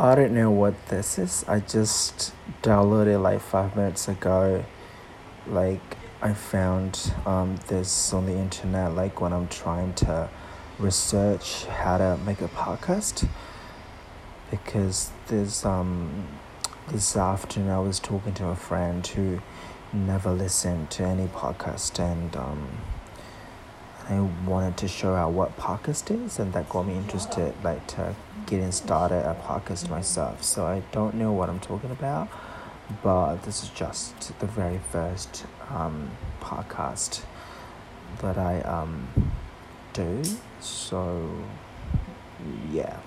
I don't know what this is. I just downloaded like five minutes ago. Like I found um, this on the internet. Like when I'm trying to research how to make a podcast, because this um this afternoon I was talking to a friend who never listened to any podcast and um I wanted to show her what podcast is, and that got me interested, like to getting started a podcast myself. So I don't know what I'm talking about, but this is just the very first um, podcast that I um, do. So yeah.